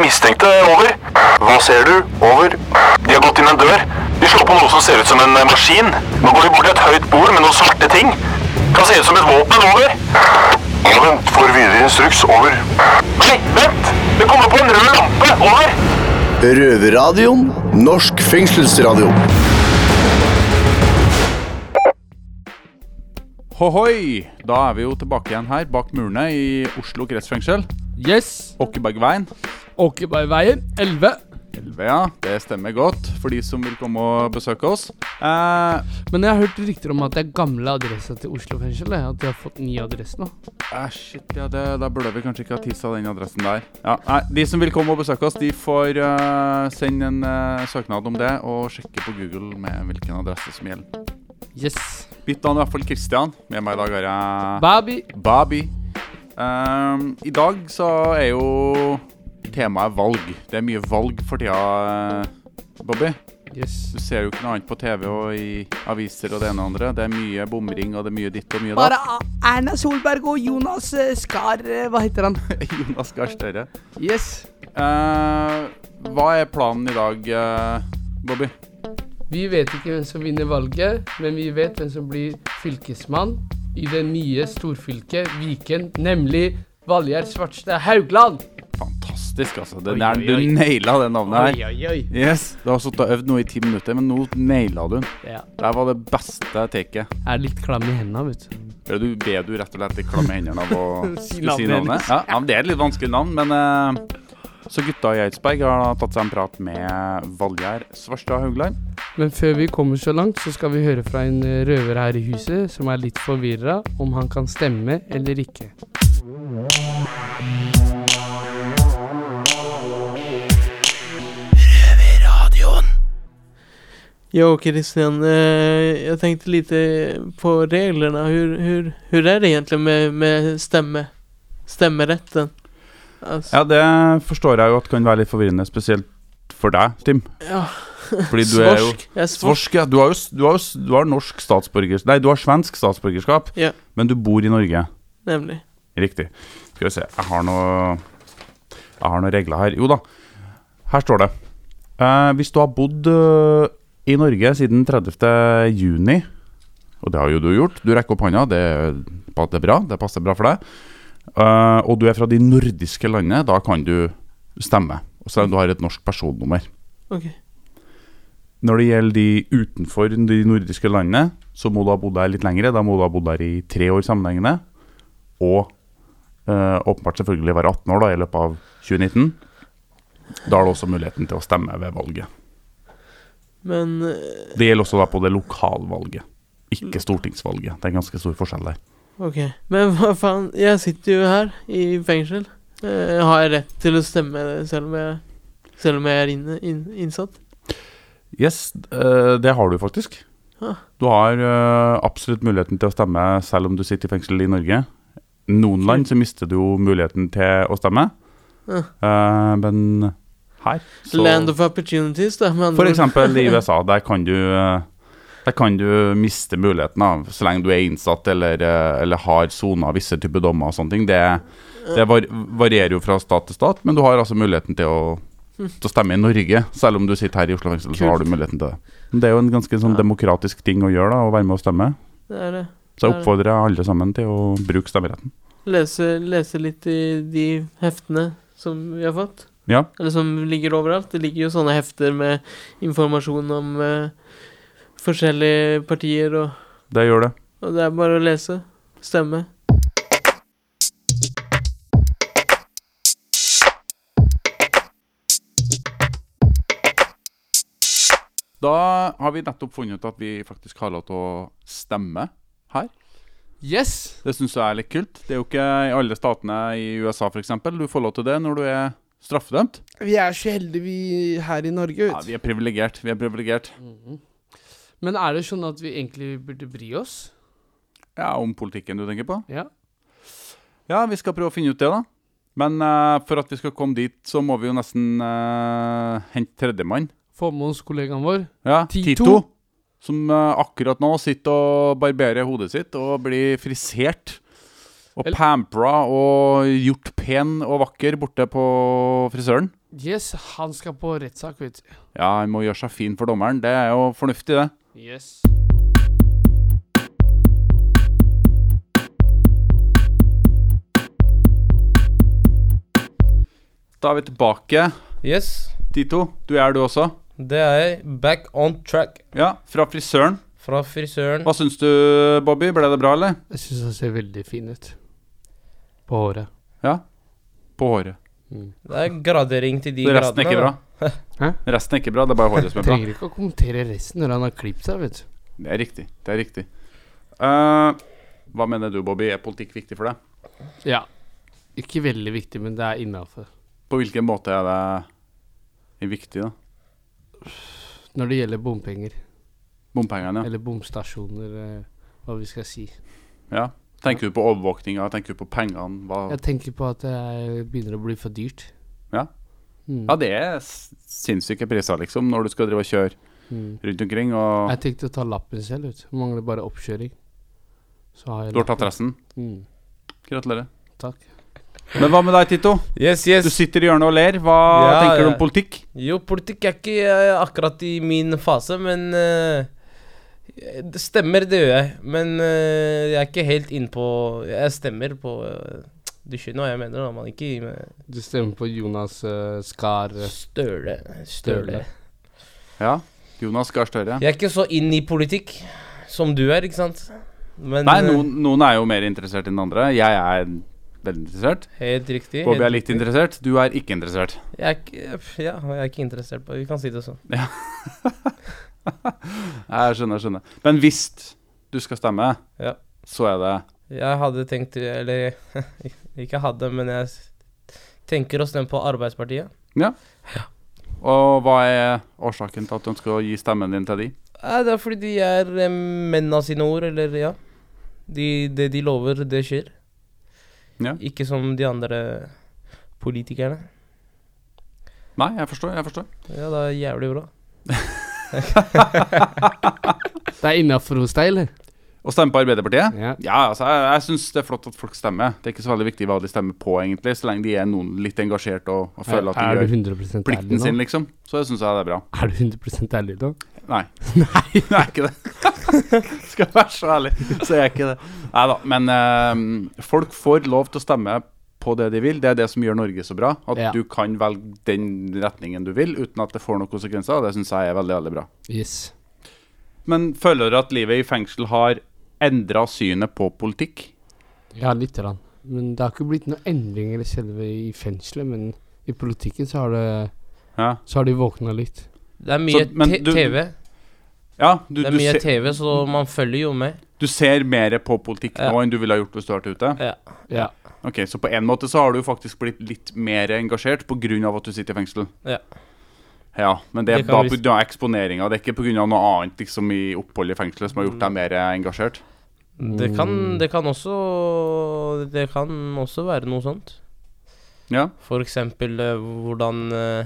de mistenkte. Over. Hva ser du? Over. De har gått inn en dør. De slår på noe som ser ut som en eh, maskin. Nå går de bort til et høyt bord med noen svarte ting. Kan se ut som et våpen. Over. Vent, får videre instruks. Over. Nei, vent! Det kommer på en rød lampe. Over. Røverradioen. Norsk fengselsradio. Hohoi! Da er vi jo tilbake igjen her, bak murene i Oslo kretsfengsel. Yes. Åkebergveien. Åkebergveien 11. 11, ja. Det stemmer godt for de som vil komme og besøke oss. Eh, Men jeg har hørt rykter om at det er gamle adressa til Oslo fengsel. At de har fått ny adresse nå. eh, shit, ja, det, da burde vi kanskje ikke ha tissa den adressen der. Ja, nei, De som vil komme og besøke oss, de får eh, sende en eh, søknad om det og sjekke på Google med hvilken adresse som gjelder. Yes. Mitt navn er i hvert fall Kristian. Med meg i dag har jeg Baby. Babi. Ehm, I dag så er jo temaet valg. Det er mye valg for tida, eh, Bobby. Yes. Du ser jo ikke noe annet på TV og i aviser og det ene og andre. Det er mye bomring og det er mye ditt og mye datt. Bare Erna Solberg og Jonas eh, Skar eh, Hva heter han? Jonas Gahr Støre. Yes. Uh, hva er planen i dag, uh, Bobby? Vi vet ikke hvem som vinner valget, men vi vet hvem som blir fylkesmann i det nye storfylket Viken, nemlig Valgjerd Svartstad Haugland. Fantastisk, altså. Det Oi, der, du naila den navnet her. Oi, oi. Yes, Du har sittet og øvd nå i ti minutter, men nå naila du den. Ja. Det var det beste taket. Jeg er litt klam i hendene, vet du. Er du, ber du rett og slett klam i hendene av å skulle si navnet? Ja, ja, Det er et litt vanskelig navn, men uh, Så gutta i Eidsberg har tatt seg en prat med Valgjerd Svarstad Haugland. Men før vi kommer så langt, så skal vi høre fra en eh, røver her i huset som er litt forvirra om han kan stemme eller ikke. Jo, Christian, eh, jag tänkte lite på reglerna. Hur, hur, hur är det egentligen med, med stemme, stemmeretten? Altså. Ja, det forstår jeg jo at kan være litt forvirrende, spesielt for deg, Tim. ja. Fordi du er jo Svorsk. Jeg er svorsk. Svorsk, ja. Du har jo du har, jo du har norsk statsborgerskap Nei, du har svensk statsborgerskap, Ja. men du bor i Norge. Nemlig. Riktig. Skal vi se Jeg har noe Jeg har noen regler her. Jo da. Her står det. Eh, hvis du har bodd eh, i Norge siden 30. juni, og det har jo du gjort Du rekker opp hånda. Det, det er bra. Det passer bra for deg. Uh, og du er fra de nordiske landene, da kan du stemme. Og om du har et norsk personnummer. Ok. Når det gjelder de utenfor de nordiske landene, så må du ha bodd der litt lengre. Da må du ha bodd der i tre år sammenhengende. Og uh, åpenbart selvfølgelig være 18 år da, i løpet av 2019. Da har du også muligheten til å stemme ved valget. Men eh, Det gjelder også da på det lokalvalget, ikke stortingsvalget. Det er en ganske stor forskjell der. ok. Men hva faen, jeg sitter jo her i fengsel. Eh, har jeg rett til å stemme selv om jeg, selv om jeg er inne, inn, innsatt? Yes, eh, det har du faktisk. Ah. Du har eh, absolutt muligheten til å stemme selv om du sitter i fengsel i Norge. Noen land så mister du jo muligheten til å stemme, Ah. Men her så Land of opportunities, da. For eksempel i USA, der kan du eh, Der kan du miste muligheten av så lenge du er innsatt eller, eh, eller har sona visse typer dommer og sånne ting. Det, det var, varierer jo fra stat til stat, men du har altså muligheten til å, til å stemme i Norge. Selv om du sitter her i Oslo fengsel, så har du muligheten til det. Men Det er jo en ganske sånn demokratisk ting å gjøre, da, å være med og stemme. Det er det. Så jeg oppfordrer alle sammen til å bruke stemmeretten. Lese, lese litt i de heftene som vi har fått. Ja, Eller som ligger overalt. Det ligger jo sånne hefter med informasjon om uh, forskjellige partier, og, det gjør det. og det er bare å lese. Stemme. Da har vi nettopp funnet ut at vi faktisk har lov til å stemme her. Yes! Det syns jeg er litt kult. Det er jo ikke i alle statene i USA f.eks. du får lov til det når du er straffedømt. Vi er så heldige vi her i Norge, Ja, vi er privilegert. Vi er privilegert. Men er det sånn at vi egentlig burde bry oss? Ja, om politikken du tenker på? Ja. Ja, vi skal prøve å finne ut det, da. Men eh, for at vi skal komme dit, så må vi jo nesten uh, hente tredjemann. Få med oss kollegaen vår. Ja, Tito. Tito. Som eh, akkurat nå sitter og barberer hodet sitt og blir frisert Og pampra og gjort pen og vakker borte på frisøren. Yes, han skal på rettssak, vet du. Ja, han må gjøre seg fin for dommeren. Det er jo fornuftig, det. Yes. Da er vi tilbake. Yes, Tito, du er du også? det er jeg. Back on track Ja, fra frisøren. fra frisøren. Hva syns du, Bobby? Ble det bra, eller? Jeg syns han ser veldig fin ut. På håret. Ja. På håret. Det er gradering til de gradene. resten er ikke bra? Hæ? Resten er ikke bra, det er bare håret som er bra. Trenger ikke å kommentere resten når han har klippet seg, vet du. Det er riktig. Det er riktig. Uh, hva mener du, Bobby? Er politikk viktig for deg? Ja. Ikke veldig viktig, men det er innafor. På hvilken måte er det viktig, da? Når det gjelder bompenger, Bompengene, ja. eller bomstasjoner, eh, hva vi skal si. ja. Tenker du på overvåkninga? Tenker du på pengene? Hva? Jeg tenker på at det er- begynner å bli for dyrt. Ja. Mm. Ja, det er sinnssyke priser, liksom, når du skal drive og kjøre Mm. rundt omkring. Og Jeg tenkte å ta lappen selv, ut. Mangler bare oppkjøring. Så har jeg du har tatt resten. Mm. Gratulerer. Takk. Men hva med deg, Tito? Yes, yes. Du sitter i hjørnet og ler. Hva Ja, tenker du om politikk? Jo, politikk er ikke eh, akkurat i min fase, men eh, Det stemmer, det gjør jeg. Men eh, jeg er ikke helt innpå Jeg stemmer på eh, Du skjønner hva jeg mener? da, Man ikke med Du stemmer på Jonas uh, Skar Støle. Støle. Ja. Jonas Gahr Støre. Jeg er ikke så inn i politikk som du er, ikke sant? Men Nei, noen, noen er jo mer interessert enn andre. Jeg er veldig interessert. Helt riktig. Bobby helt er litt riktig. interessert. Du er ikke interessert. Jeg er ikke, ja, jeg er ikke interessert på Vi kan si det sånn. Jeg skjønner, jeg skjønner. Men hvis du skal stemme, Ja. så er det Jeg hadde tenkt Eller ikke hadde, men jeg tenker å stemme på Arbeidspartiet. Ja Og hva er årsaken til at du ønsker å gi stemmen din til de? Det er fordi de er eh, menn av sine ord, eller ja. De, det de lover, det skjer. Ja. Ikke som de andre politikerne. Nei, jeg forstår. jeg forstår Ja, det er jævlig bra. Det er innafor hos deg, eller? Å stemme på Arbeiderpartiet? Ja. Ja, altså, jeg, jeg syns det er flott at folk stemmer. Det er ikke så veldig viktig hva de stemmer på, egentlig, så lenge de er noen litt engasjert og, og føler at de gjør plikten sin, liksom. Så syns jeg det er bra. Er du 100 ærlig nå? Nei. Nei, jeg er ikke det. Skal jeg være så ærlig, så er jeg ikke det. Nei da. Men øh, folk får lov til å stemme på det de vil. Det er det som gjør Norge så bra. At Ja. du kan velge den retningen du vil, uten at det får noen konsekvenser. Og det syns jeg er veldig, veldig bra. Yes. Men føler dere at livet i fengsel har endra synet på politikk? Ja, lite grann. Men det har ikke blitt noen endringer selve i fengselet, men i politikken så har det Ja. Så har de våkna litt. Det er mye Så- men du- TV. ja du, Det er du, mye ser, TV, så man følger jo med. du ser mer på politikk Ja. nå enn du ville ha gjort hvis du hadde vært ute? Ja. Ja. Ok, Så på en måte så har du faktisk blitt litt mer engasjert pga. at du sitter i fengsel? Ja. Ja, men det er Det da vi- pga. eksponeringa. Det er ikke pga. noe annet liksom i oppholdet i fengselet som har gjort deg mer engasjert? Det kan, Mm. det kan også Det kan også være noe sånt. Ja. For eksempel eh, hvordan eh,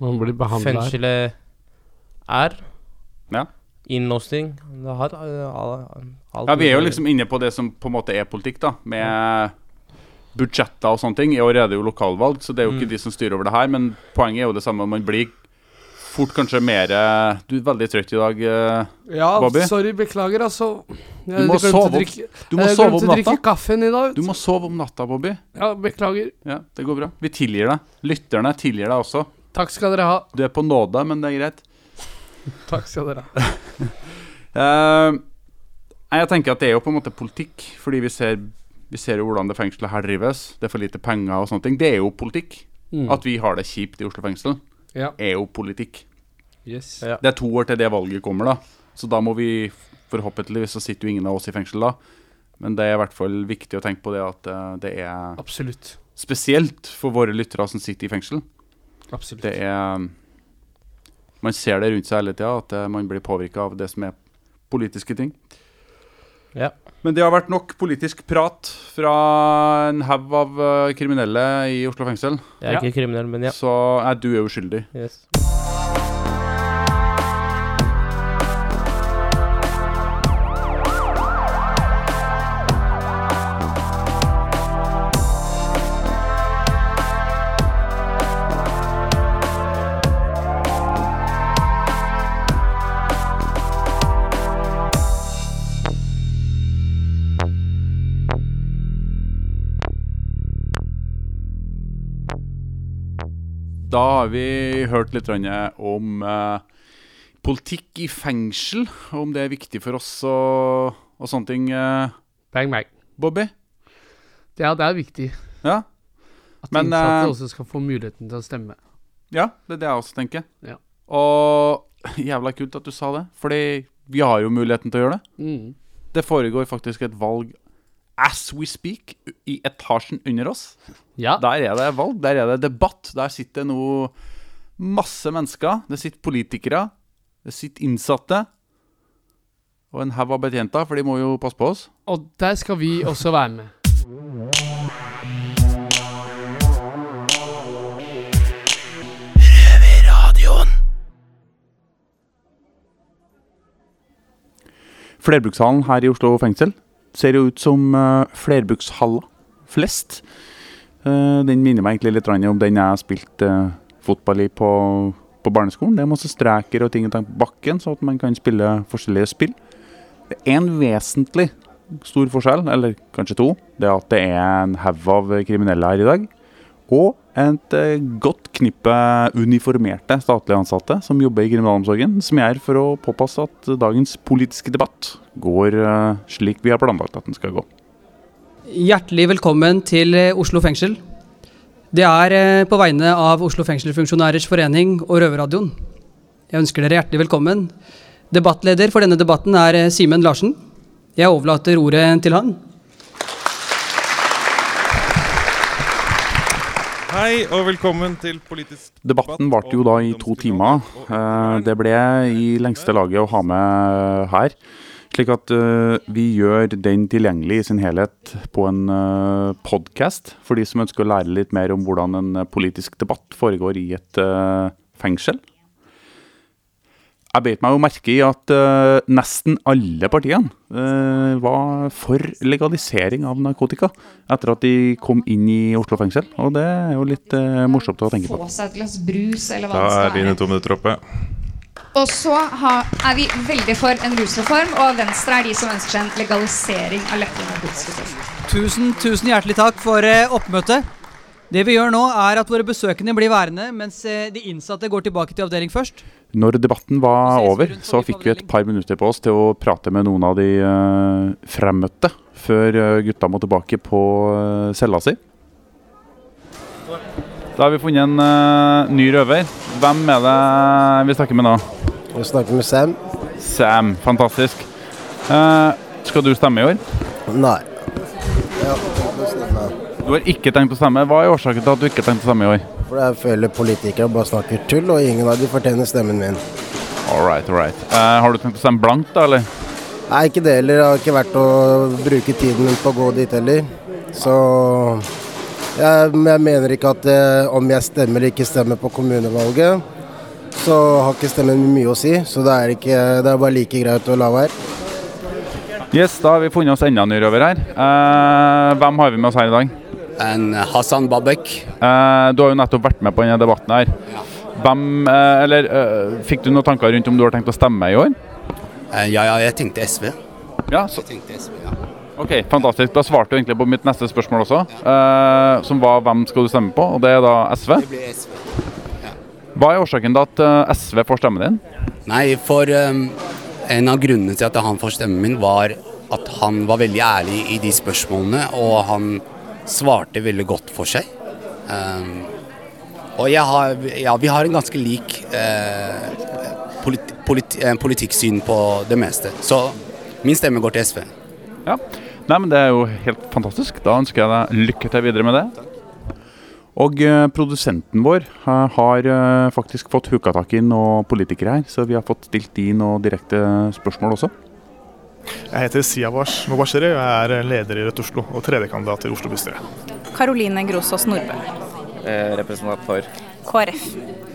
Man blir behandla fengselet er. Ja. Innlåsing. Det har eh, alt ja, vi er jo liksom inne på det som på en måte er politikk, da. Med budsjetter og sånne ting. I år er det jo lokalvalg, så det er jo ikke Mm. de som styrer over det her. Men poenget er jo det samme. Man blir fort kanskje mer Du er veldig trøtt i dag. eh. Ja, Bobby? sorry, beklager, altså. Jeg Du må sove om- drikke- Du må jeg sove glemte å drikke kaffen i dag. Du må sove om natta, Bobby. Ja, beklager. Ja, det går bra. Vi tilgir deg. Lytterne tilgir deg også. Takk skal dere ha. Du er på nåde, men det er greit. Takk skal dere ha. uh, jeg tenker at det er jo på en måte politikk, fordi vi ser, vi ser jo hvordan det fengselet her drives. Det er for lite penger og sånne ting. Det er jo politikk. Mm. At vi har det kjipt i Oslo fengsel, Ja. er jo politikk. Yes. Ja. Det er to år til det valget kommer, da. Så da må vi Forhåpentligvis så sitter jo ingen av oss i fengsel da. Men det er i hvert fall viktig å tenke på det at eh, det er Absolutt. spesielt for våre lyttere som sitter i fengsel. Absolutt. Det er Man ser det rundt seg hele tida, at eh, man blir påvirka av det som er politiske ting. Ja. Men det har vært nok politisk prat fra en haug av eh, kriminelle i Oslo fengsel. Jeg er Ja. ikke kriminell, men ja. Så nei, du er uskyldig. Yes. Da har vi hørt litt om eh, politikk i fengsel, om det er viktig for oss og, og sånne ting. eh, Bang, bang. Bobby? Ja, det er viktig Ja? at Men, innsatte eh, også skal få muligheten til å stemme. Ja, det er det jeg også tenker. Ja. Og jævla kult at du sa det, fordi vi har jo muligheten til å gjøre det. Mm. Det foregår faktisk et valg as we speak i etasjen under oss. Ja. Der er det valg, der er det debatt. Der sitter nå masse mennesker. Det sitter politikere, det sitter innsatte. Og en haug av betjenter, for de må jo passe på oss. Og der skal vi også være med. Flerbrukshallen her i Oslo fengsel ser jo ut som uh, flerbrukshaller flest. Uh, den minner meg egentlig litt om den jeg spilte uh, fotball i på, på barneskolen. Det er masse streker og ting på bakken, så at man kan spille forskjellige spill. Det er en vesentlig stor forskjell, eller kanskje to. Det er at det er en haug av kriminelle her i dag. Og et eh, godt knippe uniformerte statlige ansatte som jobber i kriminalomsorgen, som er for å påpasse at dagens politiske debatt går eh, slik vi har planlagt at den skal gå. Hjertelig velkommen til eh, Oslo fengsel. Det er på vegne av Oslo fengselsfunksjonærers forening og Røverradioen. Jeg ønsker dere hjertelig velkommen. Debattleder for denne debatten er Simen Larsen. Jeg overlater ordet til han. Hei og velkommen til politisk Debatten varte jo da i to timer. Eh, Det ble i lengste laget å ha med her. Slik at eh, vi gjør den tilgjengelig i sin helhet på en podkast for de som ønsker å lære litt mer om hvordan en eh, politisk debatt foregår i et eh, fengsel. Jeg beit meg jo merke i at uh, nesten alle partiene uh, var for legalisering av narkotika etter at de kom inn i Oslo fengsel. Og det er jo litt uh, morsomt å tenke på. få seg et glass brus, eller hva Da det er skal dine to minutter oppe. Og så har, er vi veldig for en rusreform, og Venstre er de som ønsker seg en legalisering av lettere narkotikastoff. Tusen, tusen hjertelig takk for oppmøtet. Det vi gjør nå, er at våre besøkende blir værende, mens de innsatte går tilbake til avdeling først. Når debatten var over, så fikk vi et par minutter på oss til å prate med noen av de uh, fremmøtte, før eh, gutta må tilbake på eh, cella si. Da har vi funnet en uh, ny røver. Hvem er det vi snakker med nå? Vi snakker med Sam. Sam. Fantastisk. Uh, skal du stemme i år? Nei. Ja, det stemmer. Du har ikke tenkt å stemme. Hva er årsaken til at du ikke har tenkt å stemme i år? For jeg føler politikere bare snakker tull, og ingen av de fortjener stemmen min. All right, all right. Uh, har du tenkt å stemme blankt, da, eller? Nei, ikke det heller. Det har ikke vært å bruke tiden min på å gå dit heller. Så jeg, jeg mener ikke at eh, om jeg stemmer eller ikke stemmer på kommunevalget, så har ikke stemmen mye å si. Så det er, ikke, det er bare like greit å la være. Yes, da har vi funnet oss enda en ny røver her. Uh, hvem har vi med oss her i dag? En Hassan Babek. Eh, du har jo nettopp vært med på denne debatten her. Hvem, eh, eller eh, Fikk du noen tanker rundt om du har tenkt å stemme i år? Eh, Ja, ja, jeg tenkte SV. Ja, så, Jeg tenkte SV, ja. ok, Fantastisk. Da svarte du egentlig på mitt neste spørsmål også, eh, som var hvem skal du stemme på? Og det er da SV. Det blir SV. Hva er årsaken til at eh, SV får stemmen din? Nei, for um, en av grunnene til at han får stemmen min, var at han var veldig ærlig i de spørsmålene, og han svarte veldig godt for seg. Um, og har, ja, vi har en ganske lik eh, politi, politi, eh, politikksyn på det meste. Så min stemme går til SV. Ja. Nei, men Det er jo helt fantastisk. Da ønsker jeg deg lykke til videre med det. Og eh, produsenten vår eh, har eh, faktisk fått huka tak i noen politikere her, så vi har fått stilt de noen direkte spørsmål også. Jeg heter Siavash Mubashiri og jeg er leder i Rødt Oslo og tredjekandidat til Oslo bystyre. Karoline Grosås Nordbø, representant for KrF.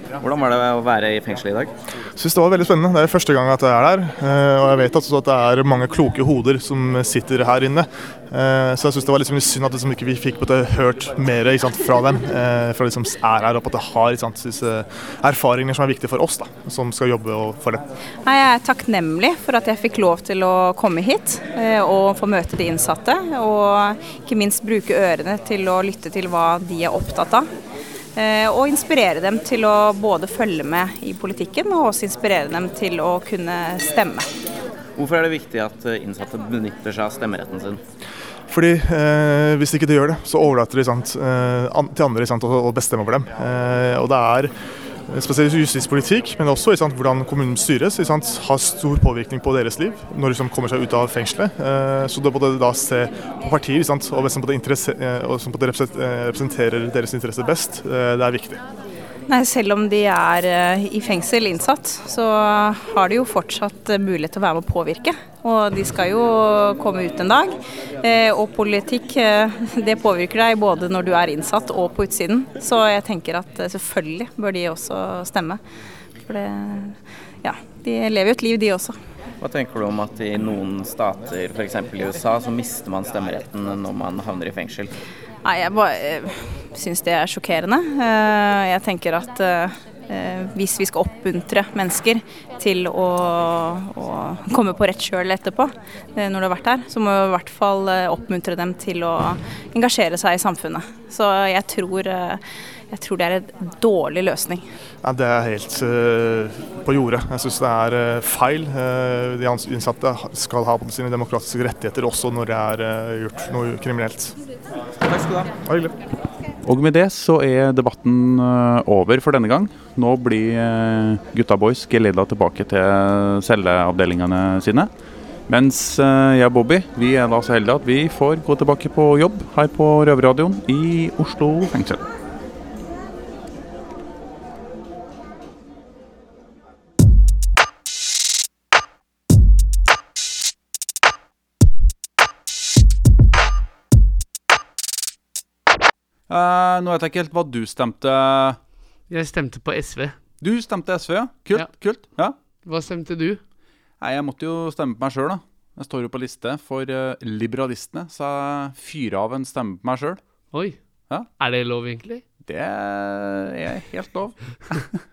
Hvordan var det å være i fengselet i dag? Jeg Syns det var veldig spennende. Det er første gang at jeg er der. eh, Og jeg vet at det er mange kloke hoder som sitter her inne. Eh, Så jeg syns det var liksom litt synd at liksom ikke vi fikk hørt mer ikke sant, fra dem. eh, Fra de som er her, og på at det har ikke sant, erfaringer som er viktige for oss, da, som skal jobbe for dem. Jeg er takknemlig for at jeg fikk lov til å komme hit og få møte de innsatte. Og ikke minst bruke ørene til å lytte til hva de er opptatt av. Eh, og inspirere dem til å både følge med i politikken, og også inspirere dem til å kunne stemme. Hvorfor er det viktig at eh, innsatte benytter seg av stemmeretten sin? Fordi eh, Hvis ikke de gjør det, så overlater de sant, eh, an, til andre sant, å, å bestemme over dem. Eh, og det er spesielt justispolitikk, men også sant, hvordan kommunen styres, sant, har stor påvirkning på deres liv når de kommer seg ut av fengselet. Eh, så det både da se på partier sant, og hvem som eh, som eh, representerer deres interesser best, eh, det er viktig. Nei, selv om de er eh, i fengsel innsatt, så har de jo fortsatt eh, mulighet til å være med å påvirke. Og de skal jo komme ut en dag. Eh, og politikk, det påvirker deg både når du er innsatt og på utsiden. Så jeg tenker at selvfølgelig bør de også stemme. For det, ja, de lever jo et liv de også. Hva tenker du om at i noen stater, f.eks. i USA, så mister man stemmeretten når man havner i fengsel? Nei, jeg bare uh, syns det er sjokkerende. Eh, jeg tenker at eh, hvis vi skal oppmuntre mennesker til å, å komme på rett kjøl etterpå, eh, når du har vært her, så må vi i hvert fall eh, oppmuntre dem til å engasjere seg i samfunnet. Så jeg tror, eh, jeg tror det er en dårlig løsning. Ja, det er helt uh, på jordet. Jeg syns det er uh, feil. Uh, de innsatte skal ha på sine demokratiske rettigheter også når det er gjort noe kriminelt. Takk skal du ha. Ha hyggelig. Og med det så er debatten over for denne gang. Nå blir gutta boys geleda tilbake til celleavdelingene sine. Mens jeg og Bobby vi er da så heldige at vi får gå tilbake på jobb her på Røverradioen i Oslo fengsel. Eh, nå vet jeg ikke helt hva du stemte. Jeg stemte på SV. Du stemte SV, ja? Kult. Ja. kult, ja. Hva stemte du? Nei, Jeg måtte jo stemme på meg sjøl, da. Jeg står jo på liste for uh, Liberalistene, så jeg fyrer av en stemme på meg sjøl. Oi. Ja. Er det lov, egentlig? Det er helt lov.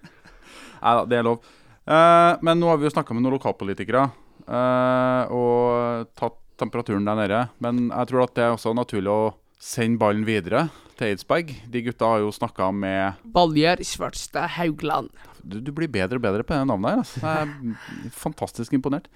Nei da, det er lov. Uh, men nå har vi jo snakka med noen lokalpolitikere og tatt temperaturen der nede. Men jeg tror at det er også naturlig å sende ballen videre til Eidsberg. De gutta har jo snakka med Baljer Svartstad Haugland. du, du blir bedre og bedre på det navnet her. Altså. Jeg er fantastisk imponert.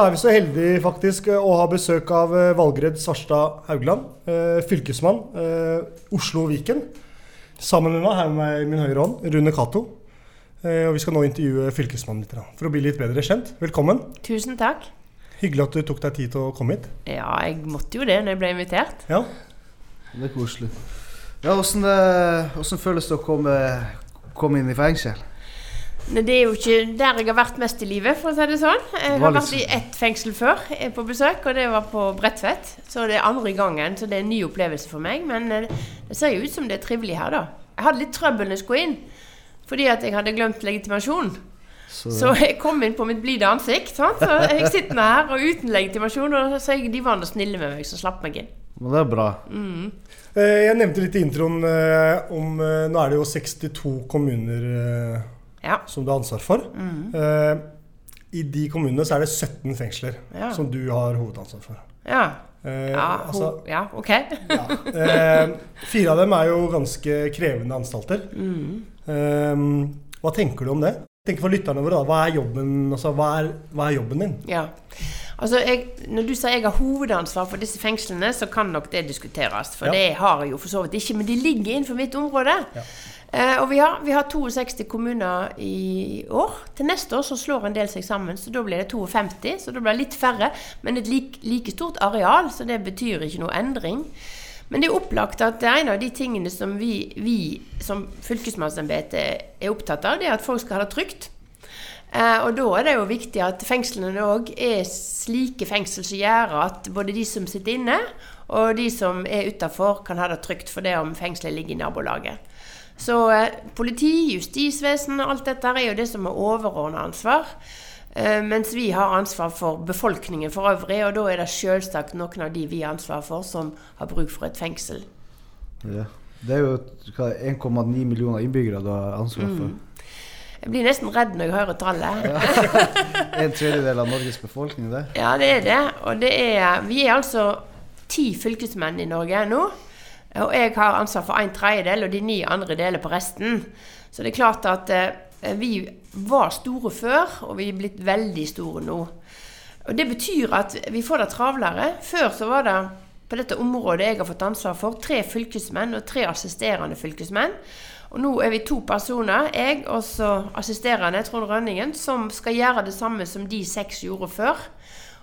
Eh, er vi så heldige faktisk eh, å ha besøk av eh, Valgred Svarstad Haugland, eh, fylkesmann Oslo Oslo-Viken. Sammen med meg, her med meg i min høyre hånd, Rune Cato. Eh, og vi skal nå intervjue fylkesmannen litt, for å bli litt bedre kjent. Velkommen. Tusen takk. Hyggelig at du tok deg tid til å komme hit. Ja, jeg måtte jo det når jeg ble invitert. Ja. Det er koselig. Ja, Åssen eh, føles det å komme, komme inn i fengsel? Men det er jo ikke der jeg har vært mest i livet, for å si det sånn. Jeg har vært i ett fengsel før eh, på besøk, og det var på Bredtvet. Så det er andre gangen, så det er en ny opplevelse for meg. Men eh, det ser jo ut som det er trivelig her, da. Jeg hadde litt trøbbel når jeg skulle inn, fordi at jeg hadde glemt legitimasjon. Så- Så jeg kom inn på mitt blide ansikt. Sant? Så jeg sitter nå her og uten legitimasjon, og så jeg, de var nå snille med meg, så slapp meg inn. Men det er bra. Mm. Eh, Jeg nevnte litt i introen om Nå er det jo 62 kommuner eh, som du har ansvar for. Mm. Eh, I de kommunene så er det 17 fengsler Ja. som du har hovedansvar for. Ja. Eh, Ja, altså, ja, ok. eh, fire av dem er jo ganske krevende anstalter. Mm. Eh, hva tenker du om det? Tenk for lytterne våre da, Hva er jobben, altså, hva er, hva er jobben din? Ja. Altså, jeg, når du sier jeg har hovedansvar for disse fengslene, så kan nok det diskuteres. For Ja. det har jeg jo for så vidt ikke, men de ligger innenfor mitt område. Eh, og vi har, vi har 62 kommuner i år. Til neste år så slår en del seg sammen, så da blir det 52. Så da blir det litt færre, men et like, like stort areal, så det betyr ikke noe endring. Men det er opplagt at en av de tingene som vi, vi som fylkesmannsembetet er opptatt av, det er at folk skal ha det trygt. Eh, Eh, og da er det jo viktig at fengslene òg er slike fengsel som gjør at både de som sitter inne, og de som er utafor, kan ha det trygt for det om fengselet ligger i nabolaget. Så eh, politi, justisvesen og alt dette er jo det som er overordna ansvar. Eh, mens vi har ansvar for befolkningen for øvrig, og da er det selvsagt noen av de vi har ansvar for, som har bruk for et fengsel. Ja. Det er jo 1,9 millioner innbyggere du har ansvar for. Mm. Jeg blir nesten redd når jeg hører tallet. En tredjedel av Norges befolkning, det. Ja, det er det. Og det er, vi er altså ti fylkesmenn i Norge nå. Og jeg har ansvar for en tredjedel, og de ni andre deler på resten. Så det er klart at eh, vi var store før, og vi er blitt veldig store nå. Og Det betyr at vi får det travlere. Før så var det på dette området jeg har fått ansvar for, tre fylkesmenn og tre assisterende fylkesmenn. Og nå er vi to personer, jeg og så assisterende Trond Rønningen, som skal gjøre det samme som de seks gjorde før.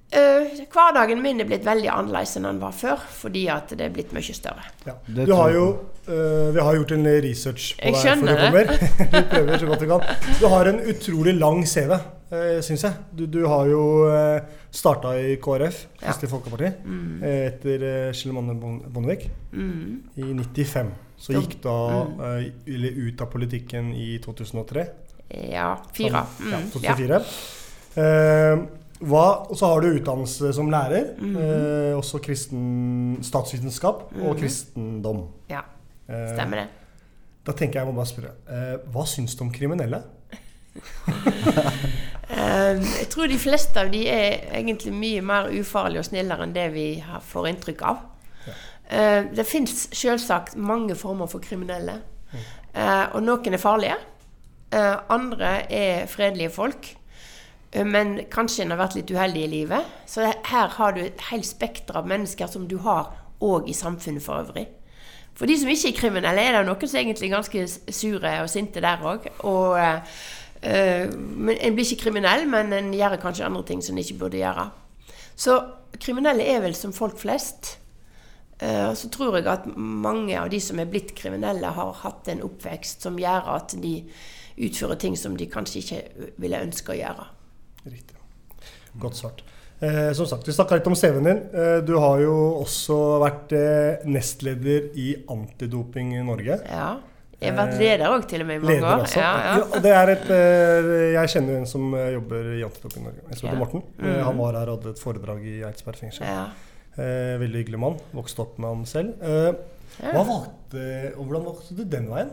Eh, hverdagen min er blitt veldig annerledes enn den var før, fordi at det er blitt mye større. Du har jo, uh, vi har gjort en research på Jeg deg før du skjønner kommer. du prøver så godt du kan. Du har en utrolig lang CV, uh, syns jeg. Du, du har jo uh, starta i KrF, Kristelig Folkeparti, Mm. eh, etter uh, Kjell Bondevik Mm. i 95. Så gikk mm. eh, eller ut av politikken i 2003. Ja, fire. Sånn, ja, Mm, 2004. Ja. Og så har du utdannelse som lærer. Mhm. eh, også kristen statsvitenskap og Mhm. kristendom. Ja, Eh, stemmer det. Da tenker jeg jeg må bare spørre. eh, hva syns du om kriminelle? Eh, jeg tror de fleste av de er egentlig mye mer ufarlige og snillere enn det vi får inntrykk av. Eh, det fins selvsagt mange former for kriminelle. Eh, og noen er farlige. Eh, andre er fredelige folk. Men kanskje en har vært litt uheldig i livet. Så her har du et helt spekter av mennesker som du har òg i samfunnet for øvrig. For de som ikke er kriminelle, er det noen som er ganske sure og sinte der òg. Og eh, En blir ikke kriminell, men en gjør kanskje andre ting som en ikke burde gjøre. Så kriminelle er vel som folk flest. Eh, så tror jeg at mange av de som er blitt kriminelle, har hatt en oppvekst som gjør at de utfører ting som de kanskje ikke ville ønske å gjøre. Godt svart. Eh, som sagt, Vi snakka litt om CV-en din. Eh, du har jo også vært eh, nestleder i Antidoping i Norge. Ja. Jeg har vært leder òg, til og med, i mange år. Ja, ja. og det er et, eh, jeg kjenner jo en som eh, jobber i Antidoping Norge. Jeg heter Ja. Morten. Eh, Mhm. Han var her og hadde et foredrag i Eidsberg fengsel. Ja. Eh, veldig hyggelig mann. Vokste opp med han selv. Eh, Ja. hva valgte, og Hvordan valgte du den veien?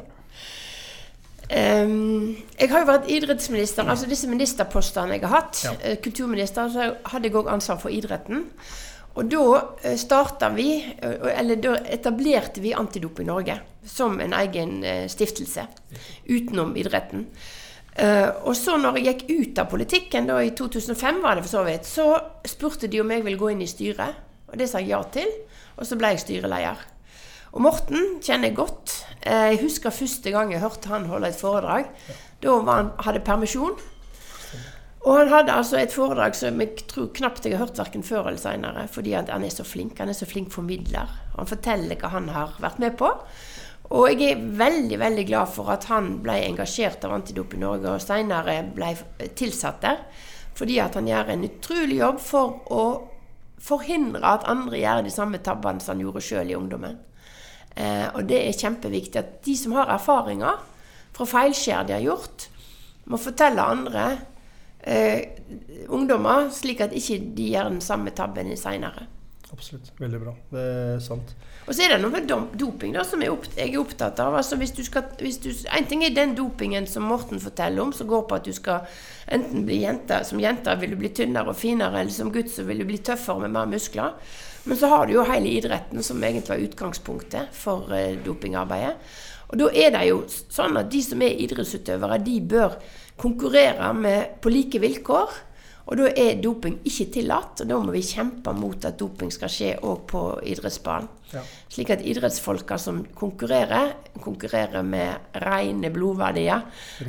Ehm, jeg har jo vært idrettsminister, altså disse ministerpostene jeg har hatt. Ja. eh, kulturminister, så hadde jeg òg ansvar for idretten. Og da starta vi, eh, eller da etablerte vi Antidoping Norge som en egen eh, stiftelse utenom idretten. Eh, og så når jeg gikk ut av politikken, da i 2005 var det for så vidt, så spurte de om jeg ville gå inn i styret. Og det sa jeg ja til. Og så ble jeg styreleder. Og Morten kjenner jeg godt. Eh, Jeg husker første gang jeg hørte han holde et foredrag. Da han, hadde permisjon. Og han hadde altså et foredrag som jeg tror knapt jeg har hørt verken før eller seinere, fordi han er så flink. Han er så flink formidler. Han forteller hva han har vært med på. Og jeg er veldig veldig glad for at han ble engasjert av Antidoping Norge og seinere ble tilsatt der. Fordi at han gjør en utrolig jobb for å forhindre at andre gjør de samme tabbene som han gjorde sjøl i ungdommen. Eh, og det er kjempeviktig at de som har erfaringer fra feilskjær de har gjort, må fortelle andre eh, ungdommer, slik at ikke de gjør den samme tabben seinere. Absolutt. Veldig bra. Det er sant. Og så er det noe med doping da, som jeg, er opptatt av. Altså hvis du skal, hvis du, en ting er den dopingen som Morten forteller om, som går på at du skal enten bli jente Som jente vil du bli tynnere og finere, eller som gutt så vil du bli tøffere med mer muskler. Men så har du jo hele idretten, som egentlig var utgangspunktet for eh, dopingarbeidet. Og da er det jo sånn at de som er idrettsutøvere, de bør konkurrere med, på like vilkår. Og da er doping ikke tillatt, og da må vi kjempe mot at doping skal skje òg på idrettsbanen. Ja. Slik at idrettsfolka som konkurrerer, konkurrerer med rene blodverdier,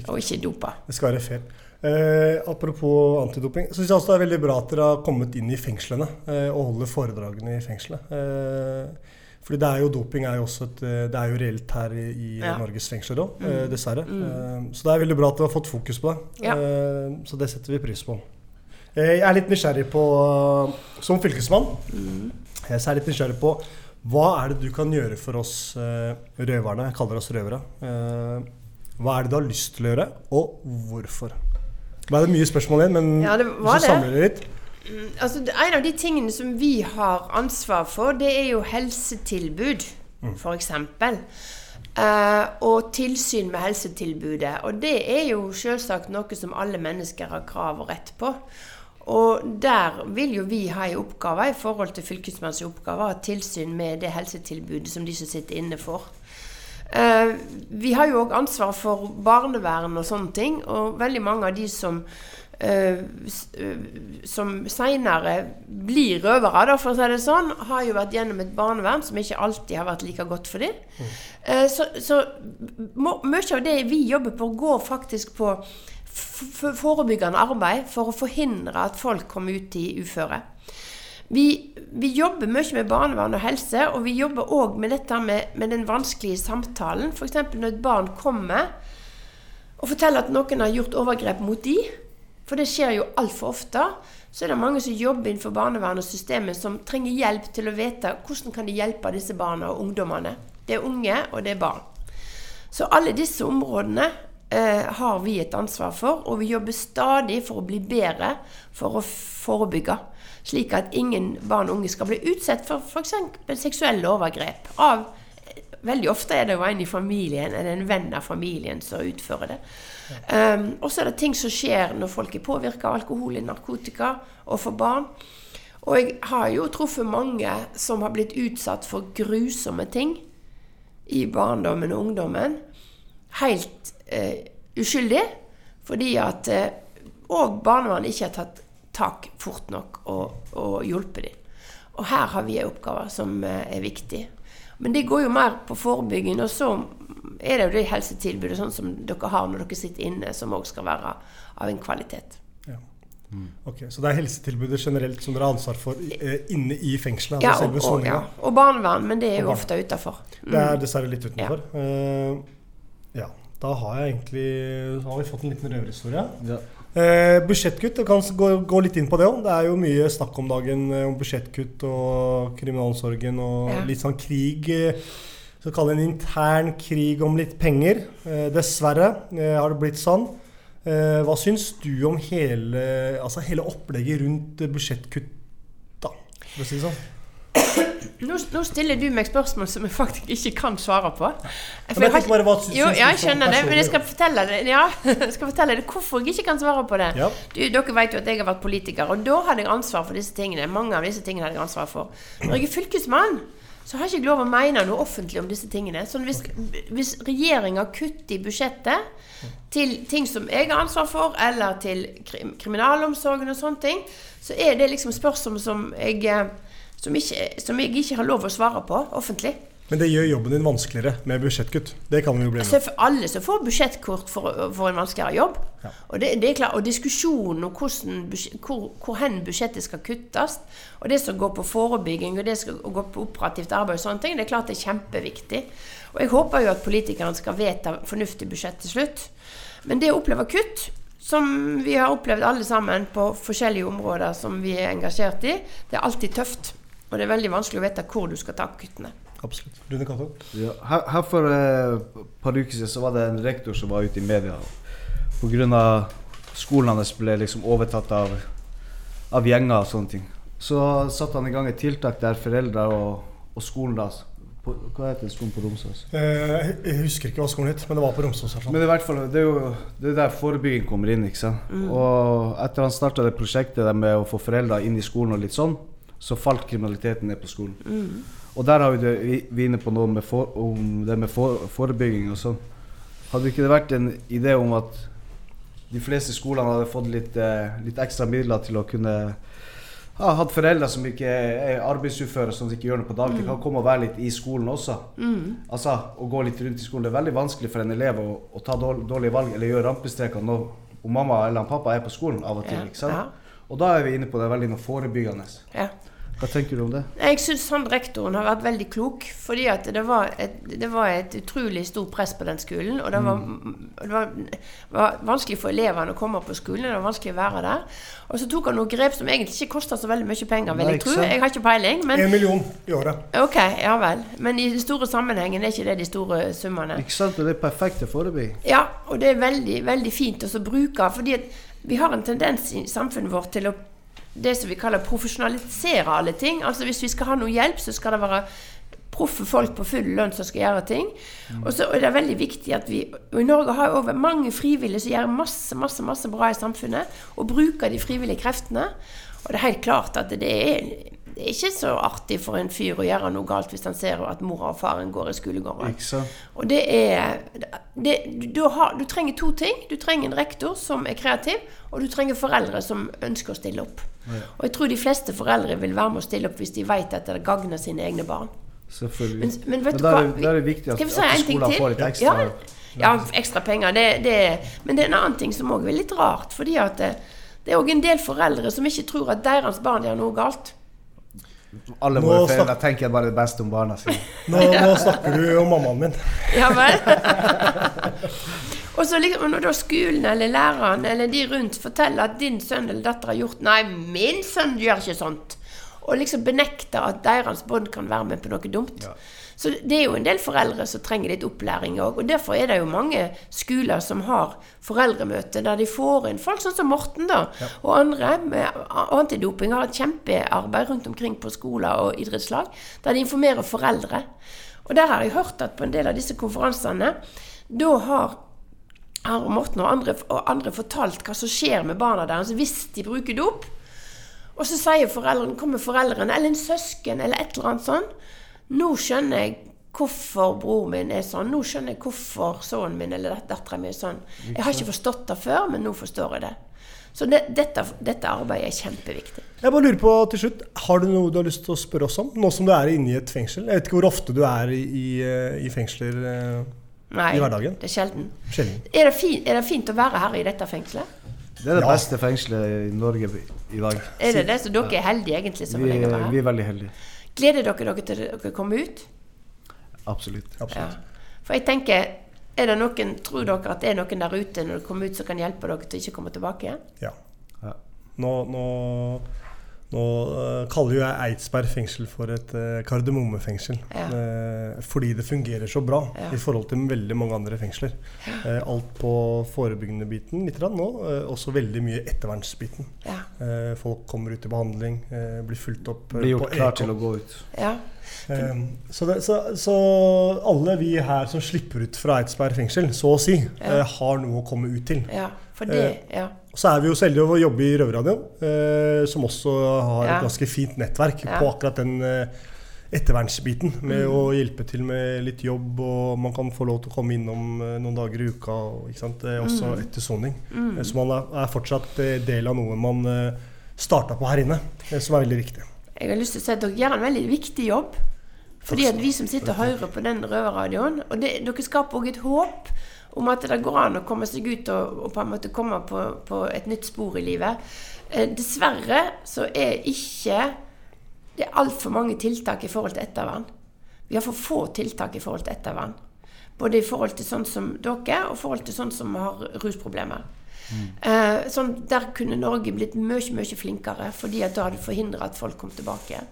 og ikke dopa. Det skal være fair. Eh, apropos antidoping, så syns jeg også det er veldig bra at dere har kommet inn i fengslene eh, og holder foredragene i fengselet. Eh, Fordi det er jo doping er jo også et, eh, det er jo reelt her i, i Ja. Norges fengsler òg, Mm. dessverre. Mm. Eh, så det er veldig bra at dere har fått fokus på det. Ja. Eh, så det setter vi pris på. Eh, jeg er litt nysgjerrig på, som fylkesmann, Mm. jeg er litt nysgjerrig på hva er det du kan gjøre for oss eh, røverne? Jeg kaller oss røvere. Eh, hva er det du har lyst til å gjøre, og hvorfor? Det var mye spørsmål igjen, men Ja, det var hvis du samler det litt Mm, Altså, en av de tingene som vi har ansvar for, det er jo helsetilbud, Mm. f.eks. Uh, og tilsyn med helsetilbudet. Og det er jo selvsagt noe som alle mennesker har krav og rett på. Og der vil jo vi ha en oppgave i forhold til fylkesmannens oppgave, ha tilsyn med det helsetilbudet som de som sitter inne får. Eh, vi har jo òg ansvar for barnevern og sånne ting, og veldig mange av de som eh, eh, som seinere blir røvere, da, for å si det sånn, har jo vært gjennom et barnevern som ikke alltid har vært like godt for dem. Eh, så så må, mye av det vi jobber på, går faktisk på forebyggende arbeid for å forhindre at folk kommer ut i uføre. Vi, vi jobber mye med barnevern og helse, og vi jobber òg med dette med, med den vanskelige samtalen. F.eks. når et barn kommer og forteller at noen har gjort overgrep mot de, for det skjer jo altfor ofte, så er det mange som jobber innenfor barnevernet og systemet som trenger hjelp til å vite hvordan kan de hjelpe disse barna og ungdommene. Det er unge, og det er barn. Så alle disse områdene eh, har vi et ansvar for, og vi jobber stadig for å bli bedre for å forebygge. Slik at ingen barn og unge skal bli utsatt for f.eks. seksuelle overgrep. Av, veldig ofte er det jo en i familien eller en venn av familien som utfører det. Um, og så er det ting som skjer når folk er påvirka av alkohol og narkotika, og for barn. Og jeg har jo truffet mange som har blitt utsatt for grusomme ting i barndommen og ungdommen. Helt eh, uskyldig. Fordi at eh, Og barnevernet ikke har tatt tak fort nok og, og hjulpet dem. Og her har vi en oppgave som eh, er viktig. Men det går jo mer på forebygging. Og så er det jo det helsetilbudet sånn som dere har når dere sitter inne, som òg skal være av en kvalitet. Ja. Ok, Så det er helsetilbudet generelt som dere har ansvar for eh, inne i fengselet? Ja, altså og, og, ja. og barnevern, men det er jo ofte utafor. Det er dessverre litt utenfor. Eh, ja, da har jeg egentlig har vi fått en liten røverhistorie. Eh, budsjettkutt, jeg kan gå, gå litt inn på det òg. Det er jo mye snakk om dagen eh, om budsjettkutt og kriminalomsorgen og Ja. litt sånn krig. eh, Så kalle det en intern krig om litt penger. Eh, dessverre eh, har det blitt sånn. Eh, hva syns du om hele, altså hele opplegget rundt budsjettkutt, da? For å si det sånn. Nå, nå stiller du meg spørsmål som jeg faktisk ikke kan svare på. men jeg tenker bare, hva syns jo, ja, jeg skjønner det, men jeg skal fortelle det Ja, jeg skal fortelle det hvorfor jeg ikke kan svare på det. Ja. Du, dere vet jo at jeg har vært politiker, og da hadde jeg ansvar for disse tingene. Mange av disse tingene hadde jeg ansvar for. Når jeg er fylkesmann, så har jeg ikke lov å mene noe offentlig om disse tingene. Så hvis, hvis regjeringa kutter i budsjettet til ting som jeg har ansvar for, eller til krim, kriminalomsorgen og sånne ting, så er det liksom spørsmål som jeg, eh, som, ikke, som jeg ikke har lov å svare på offentlig. Men det gjør jobben din vanskeligere med budsjettkutt. Det kan vi jo bli Altså, med for alle som får budsjettkort for en vanskeligere jobb. Og, det, det klart, og diskusjonen om hvordan, hvor, hvor hen budsjettet skal kuttes, og det som går på forebygging og det som går på operativt arbeid, og sånne ting, det er klart det er kjempeviktig. Og jeg håper jo at politikerne skal vedta fornuftig budsjett til slutt. Men det å oppleve kutt, som vi har opplevd alle sammen på forskjellige områder som vi er engasjert i, det er alltid tøft. Og det er veldig vanskelig å vite hvor du skal ta kuttene. Absolutt. Rune Cato? Ja, her, her for eh, et par uker siden så var det en rektor som var ute i media pga. skolen hans ble liksom overtatt av, av gjenger og sånne ting. Så satte han i gang et tiltak der foreldre og, og skolen da på, Hva heter skolen på Romsås? Eh, jeg husker ikke hva skolen het, men det var på Romsås. Men i hvert fall, det er jo det er der forebygging kommer inn. ikke sant? Mm. Og etter han starta det prosjektet der med å få foreldre inn i skolen, og litt sånn, så falt kriminaliteten ned på skolen. Mm. Og der har vi, det, vi, inne på noe med for, om det med for, forebygging og sånn. Hadde ikke det vært en idé om at de fleste skolene hadde fått litt, eh, litt ekstra midler til å kunne ha hatt foreldre som ikke er arbeidsuføre, som ikke gjør noe på dagtid, Mm. kan komme og være litt i skolen også. Mm. Altså, å gå litt rundt i skolen. Det er veldig vanskelig for en elev å, å ta dårlige valg eller gjøre rampestreker når mamma eller pappa er på skolen av og til. Ja, ikke sant? ja. Og da er vi inne på det veldig noe forebyggende. Ja. Hva tenker du om det? Jeg syns han rektoren har vært veldig klok. Fordi at det var et, det var et utrolig stort press på den skolen. Og det var, det var, var vanskelig for elevene å komme på skolen. Det var vanskelig å være der. Og så tok han noen grep som egentlig ikke kosta så veldig mye penger, vil jeg tro. Jeg har ikke peiling. Men En million i året. Ok, ja vel. Men i den store sammenhengen er ikke det de store summene. Ikke sant? Og det er perfekte forebygging. Ja, og det er veldig, veldig fint å bruke, fordi at vi har en tendens i samfunnet vårt til å det som vi kaller profesjonalisere alle ting. Altså hvis vi skal ha noe hjelp, så skal det være proffe folk på full lønn som skal gjøre ting. Og så er det veldig viktig at vi og I Norge har vi mange frivillige som gjør masse, masse, masse bra i samfunnet, og bruker de frivillige kreftene. Og det er helt klart at det er, det er ikke så artig for en fyr å gjøre noe galt hvis han ser at mora og faren går i skolegården. Og det er det, du, du, har, du trenger to ting. Du trenger en rektor som er kreativ, og du trenger foreldre som ønsker å stille opp. Og jeg tror de fleste foreldre vil være med å stille opp hvis de vet at det gagner sine egne barn. Selvfølgelig. Men, men da, hva? er, da er det viktig at, at en ting til? får litt ekstra Ja, ja, ekstra penger. Det, det, men det er en annen ting som òg er litt rart. fordi at det, det er òg en del foreldre som ikke tror at deres barn gjør noe galt. Alle Nå våre foreldre tenker bare det beste om barna sine. Nå, nå snakker du om mammaen min. Ja vel? Og så liksom, når da skolen eller læreren eller de rundt forteller at din sønn eller datter har gjort Nei, min sønn gjør ikke sånt. Og liksom benekter at deres bånd kan være med på noe dumt. Så det er jo en del foreldre som trenger litt opplæring òg. Og derfor er det jo mange skoler som har foreldremøte der de får inn folk sånn som Morten da, og andre med antidoping har et kjempearbeid rundt omkring på skoler og idrettslag der de informerer foreldre. Og der har jeg hørt at på en del av disse konferansene da har har Morten og andre, og andre fortalt hva som skjer med barna deres hvis de bruker dop. Og så sier foreldrene, kommer foreldrene eller en søsken eller et eller annet sånn. Nå skjønner jeg hvorfor bror min er sånn. Nå skjønner jeg hvorfor sønnen min eller dattera mi er sånn. Jeg har ikke forstått det før, men nå forstår jeg det. Så det, dette, dette arbeidet er kjempeviktig. Jeg bare lurer på til slutt, Har du noe du har lyst til å spørre oss om? Nå som du er inne i et fengsel. Jeg vet ikke hvor ofte du er i, i, i fengsler eh, Nei, i hverdagen. det er sjelden. Sjelden. Er det, fin, er det fint å være her i dette fengselet? Det er det Ja. beste fengselet i Norge i dag. Er det det? Så dere er heldige egentlig som vi, vi er veldig heldige. Gleder dere dere til dere kommer ut? Absolutt. Ja. For jeg tenker, er det noen, tror dere at det er noen der ute når dere kommer ut som kan hjelpe dere til ikke å komme tilbake igjen? Ja. Nå, nå, nå eh, kaller jo jeg Eidsberg fengsel for et uh, kardemommefengsel. Ja. Eh, fordi det fungerer så bra Ja. i forhold til veldig mange andre fengsler. Eh, alt på forebyggende biten litt grann nå. eh, også veldig mye ettervernsbiten. Ja. Eh, folk kommer ut i behandling, eh, blir fulgt opp eh, Blir gjort på klar til å gå ut. Ja. Eh, så, det, så, så alle vi her som slipper ut fra Eidsberg fengsel, så å si, Ja. eh, har noe å komme ut til. Ja, for det, Eh, ja. Og så er vi jo så heldige å jobbe i Røverradioen, eh, som også har et ganske fint nettverk på akkurat den eh, ettervernsbiten. Med Mm. å hjelpe til med litt jobb, og man kan få lov til å komme innom eh, noen dager i uka. Ikke sant? Eh, også Mm. etter soning. Mm. Eh, så man er, fortsatt del av noe man starta på her inne, som er veldig viktig. Jeg har lyst til å si at dere gjør en veldig viktig jobb. Fordi at vi som sitter og hører på den røverradioen, og det, dere skaper òg et håp om at det går an å komme seg ut og, og på en måte komme på, på et nytt spor i livet. Eh, dessverre så er ikke det er altfor mange tiltak i forhold til ettervern. Vi har for få tiltak i forhold til ettervern. Både i forhold til sånn som dere, og i forhold til sånn som har rusproblemer. Eh, sånn, der kunne Norge blitt mye, mye flinkere, fordi at da hadde forhindra at folk kom tilbake igjen.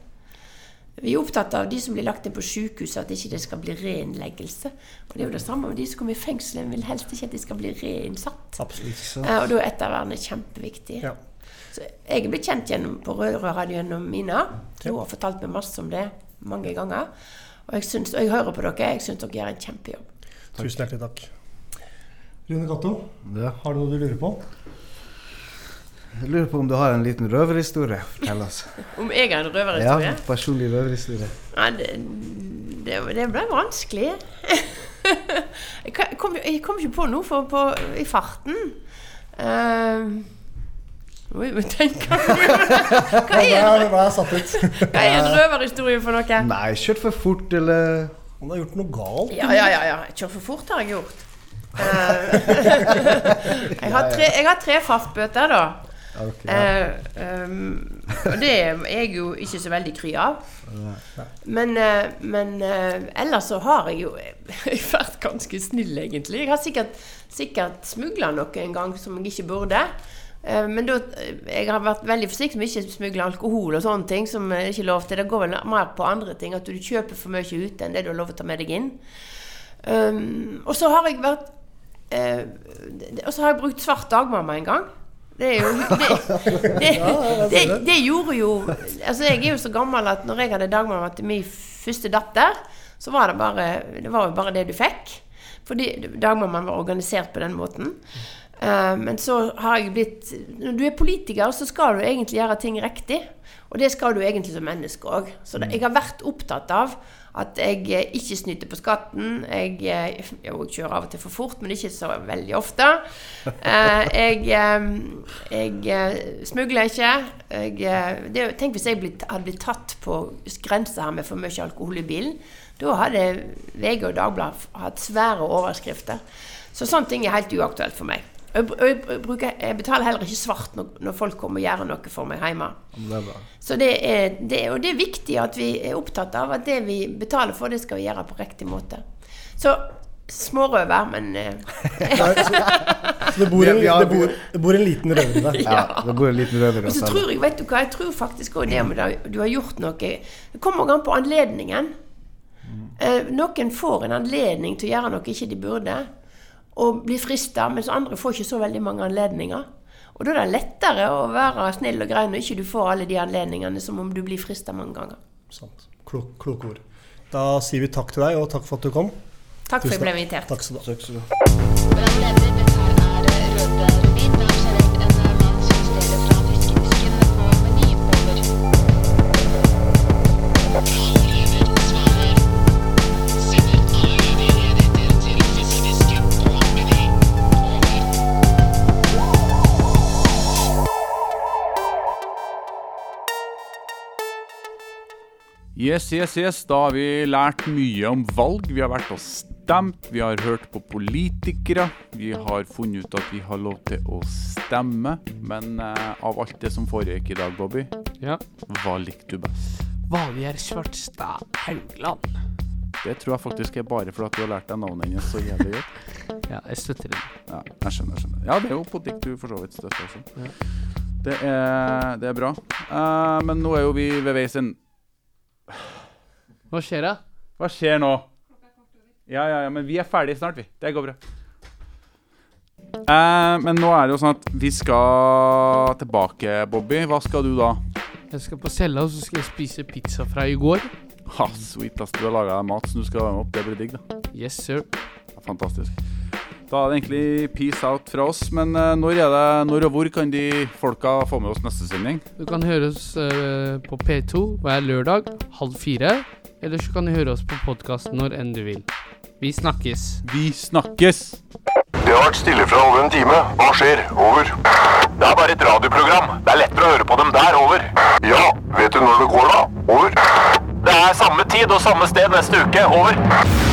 Vi er opptatt av de som blir lagt inn på sykehus, at ikke det skal bli reinnleggelse. Og det er jo det samme med de som kommer i fengsel. En vil helst ikke at de skal bli reinnsatt. Absolutt. Eh, og da er ettervernet kjempeviktig. Ja. Så jeg er blitt kjent gjennom, på Røverradioen gjennom Mina. Hun har fortalt meg masse om det mange ganger. Og jeg, syns, og jeg hører på dere. Jeg syns dere gjør en kjempejobb. Tusen hjertelig takk. Rune Gatto, Ja. har du noe du lurer på? Jeg lurer på om du har en liten røverhistorie å fortelle oss? Om jeg har en røverhistorie? Ja, personlig røverhistorie. Ja, det, det, det ble vanskelig. jeg, kom, jeg kom ikke på noe for, på, i farten. Uh, Oi, men tenk Hva Hva er, en røverhistorie for noe? Nei, kjørt for fort, eller Han har gjort noe galt. Ja, ja, ja. ja. Kjørt for fort har jeg gjort. Eh, jeg har tre, jeg har tre fartsbøter, da. Eh, ehm, og det er jeg jo ikke så veldig kry av. Men, eh, men eh, ellers så har jeg jo vært ganske snill, egentlig. Jeg har sikkert, sikkert smugla noe en gang som jeg ikke burde. Men da, jeg har vært veldig forsiktig med ikke å smugle alkohol og sånne ting som er ikke lov til. Det går vel mer på andre ting, at du kjøper for mye ute enn det du har lov til å ta med deg inn. Um, og så har jeg vært uh, Og så har jeg brukt svart dagmamma en gang. Det jo det, det, det, gjorde jo Altså, jeg er jo så gammel at når jeg hadde dagmamma til min første datter, så var det bare Det var jo bare det du fikk. Fordi dagmammaen var organisert på den måten. Eh, men så har jeg blitt Når du er politiker, så skal du egentlig gjøre ting riktig. Og det skal du egentlig som menneske òg. Så det, jeg har vært opptatt av at jeg eh, ikke snyter på skatten. Jeg, eh, jeg kjører av og til for fort, men ikke så veldig ofte. Eh, jeg, jeg smugler ikke. Jeg, det, tenk hvis jeg hadde blitt tatt på grensa her med for mye alkohol i bilen. Da hadde VG og Dagbladet hatt svære overskrifter. Så sånne ting er helt uaktuelt for meg. Jeg, jeg, bruker, jeg betaler heller ikke svart når, når folk kommer og gjør noe for meg hjemme. Det. Så det er, det, og det er viktig at vi er opptatt av at det vi betaler for, det skal vi gjøre på riktig måte. Så smårøver, men eh, Så det bor en, det bor, det bor en liten røver i deg. Ja, det bor en liten røver i Og så tror jeg, vet du hva, jeg tror faktisk også det om du har gjort noe Det kommer an på anledningen. Eh, noen får en anledning til å gjøre noe ikke de burde, og blir frista, mens andre får ikke så veldig mange anledninger. Og da er det lettere å være snill og grei når ikke du får alle de anledningene som om du blir frista mange ganger. Sant. Klok, kloke ord. Da sier vi takk til deg, og takk for at du kom. Takk for at jeg ble invitert. Takk skal du ha. Yes, yes, yes. Da har vi lært mye om valg. Vi har vært og stemt, vi har hørt på politikere. Vi har funnet ut at vi har lov til å stemme. Men eh, av alt det som foregikk i dag, Bobby, Ja. hva likte du best? Valgjerd Svartstad Haugland. Det tror jeg faktisk er bare fordi at du har lært deg navnet hennes så jævlig godt. Ja, jeg støtter det. Ja, jeg skjønner, jeg skjønner. Ja, det er jo politikk du for så vidt støtter også. Det, er, det er bra. Eh, men nå er jo vi ved veis ende. Hva skjer da? Hva skjer nå? Ja, ja, ja, men vi er ferdige snart, vi. Det går bra. Eh, men nå er det jo sånn at vi skal tilbake, Bobby. Hva skal du da? Jeg skal på cella, og så skal jeg spise pizza fra i går. Ha, sweet, ass. Du har laga deg mat som du skal være med opp. Det blir digg, da. Yes, sir. Fantastisk. Da er det egentlig peace out fra oss. Men eh, når, det, når og hvor kan de folka få med oss neste sending? Du kan høre oss eh, på P2 hver lørdag halv fire. Eller så kan du høre oss på podkast når enn du vil. Vi snakkes. Vi snakkes! Det har vært stille fra over en time. Hva skjer? Over. Det er bare et radioprogram. Det er lettere å høre på dem der. Over. Ja, vet du når det går, da? Over. Det er samme tid og samme sted neste uke. Over.